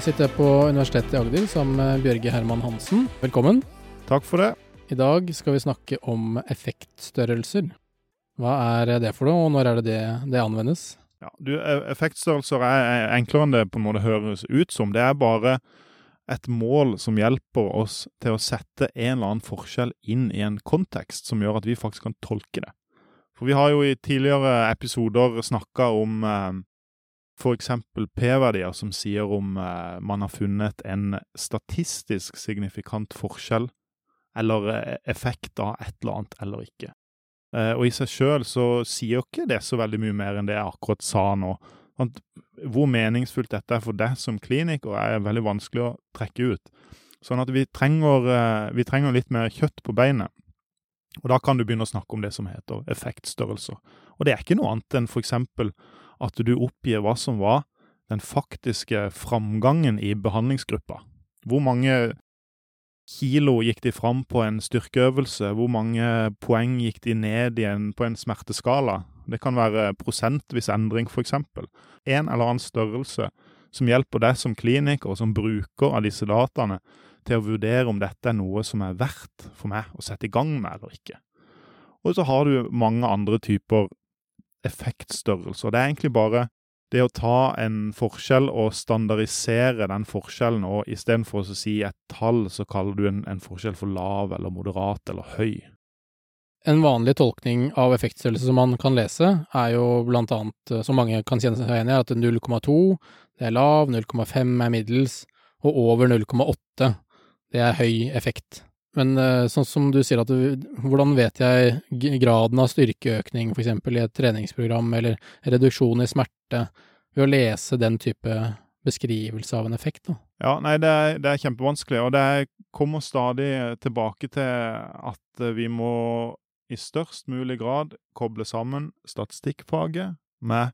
sitter jeg på Universitetet i Agder sammen med Bjørge Herman Hansen. Velkommen. Takk for det. I dag skal vi snakke om effektstørrelser. Hva er det for noe, og når er det det, det anvendes? Ja, du, e- effektstørrelser er enklere enn det på en måte høres ut som. Det er bare et mål som hjelper oss til å sette en eller annen forskjell inn i en kontekst som gjør at vi faktisk kan tolke det. For vi har jo i tidligere episoder snakka om eh, f.eks. P-verdier som sier om eh, man har funnet en statistisk signifikant forskjell eller eh, effekt av et eller annet eller ikke. Eh, og i seg sjøl så sier ikke det så veldig mye mer enn det jeg akkurat sa nå. At hvor meningsfullt dette er for deg som kliniker, er veldig vanskelig å trekke ut. Sånn at vi trenger, eh, vi trenger litt mer kjøtt på beinet. Og da kan du begynne å snakke om det som heter effektstørrelser. Og det er ikke noe annet enn for eksempel at du oppgir hva som var den faktiske framgangen i behandlingsgruppa. Hvor mange kilo gikk de fram på en styrkeøvelse? Hvor mange poeng gikk de ned igjen på en smerteskala? Det kan være prosentvis endring, f.eks. En eller annen størrelse som hjelper deg som kliniker som bruker av disse dataene til å vurdere om dette er noe som er verdt for meg å sette i gang med eller ikke. Og så har du mange andre typer effektstørrelser. Det er egentlig bare det å ta en forskjell og standardisere den forskjellen, og istedenfor å si et tall, så kaller du en, en forskjell for lav eller moderat eller høy. En vanlig tolkning av effektstørrelse som man kan lese, er jo blant annet, som mange kan kjenne seg enig i, at 0,2 det er lav, 0,5 er middels, og over 0,8 det er høy effekt. Men eh, sånn som du sier at du, hvordan vet jeg graden av styrkeøkning f.eks. i et treningsprogram, eller reduksjon i smerte, ved å lese den type beskrivelse av en effekt? Da? Ja, nei, det er, det er kjempevanskelig, og det kommer stadig tilbake til at vi må i størst mulig grad koble sammen statistikkfaget med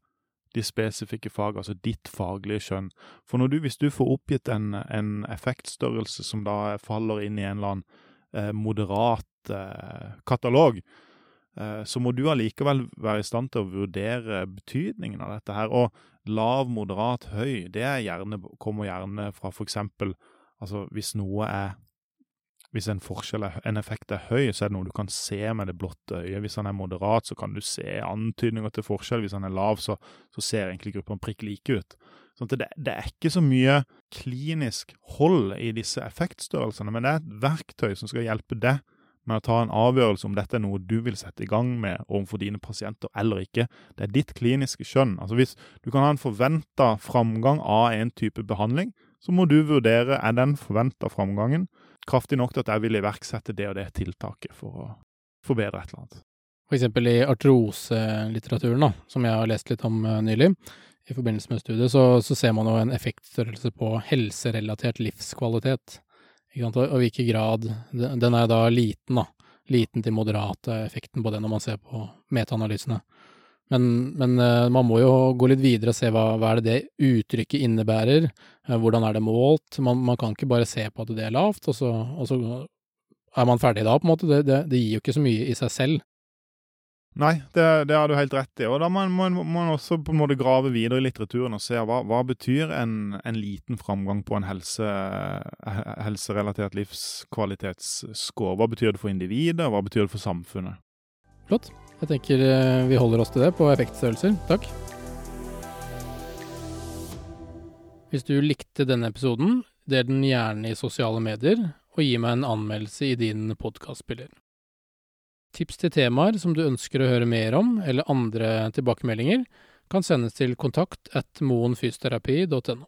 de spesifikke fag, altså ditt faglige skjønn. For du, hvis du får oppgitt en, en, effektstørrelse som da faller inn i en eller annen moderat eh, katalog, eh, så må du allikevel være i stand til å vurdere betydningen av dette her. Og lav, moderat, høy, det gjerne, kommer gjerne fra eksempel altså hvis noe er hvis en er, en effekt er høy, så er det noe du kan se med det blotte øyet. Hvis han er moderat, så kan du se antydninger til forskjell. Hvis han er lav, så, så ser egentlig gruppene prikk like ut. Sånn det, det, er ikke så mye klinisk hold i disse effektstørrelsene, men det er et verktøy som skal hjelpe deg med å ta en avgjørelse om dette er noe du vil sette i gang med overfor dine pasienter eller ikke. Det er ditt kliniske skjønn. Altså Hvis du kan ha en forventa framgang av en type behandling, så må du vurdere er den forventa framgangen kraftig nok til at jeg vil iverksette det og det tiltaket for å forbedre et eller annet. Eksempel i artroselitteraturen, som jeg har lest litt om uh, nylig, i forbindelse med studiet, så, så, ser man jo en effektstørrelse på helserelatert livskvalitet. Og i hvilken grad Den er da liten, da. Liten til moderat effekten på det når man ser på metaanalysene. Men, men uh, man må jo gå litt videre og se hva, hva er det det uttrykket innebærer, uh, hvordan er det målt. Man, man, kan ikke bare se på at det er lavt, og så, og så er man ferdig da, på en måte. Det, det, det, gir jo ikke så mye i seg selv. Nei, det, det har du helt rett i. Og da må man, også på en måte grave videre i litteraturen og se hva, hva betyr en, en liten framgang på en helse, helserelatert livskvalitetsscore. Hva betyr det for individet, hva betyr det for samfunnet? Flott. Jeg tenker eh, vi holder oss til det på effektstørrelser. Takk. Hvis du likte denne episoden, del den gjerne i sosiale medier, og gi meg en anmeldelse i din podkastspiller. Tips til temaer som du ønsker å høre mer om, eller andre tilbakemeldinger, kan sendes til kontakt at moenfysioterapi.no.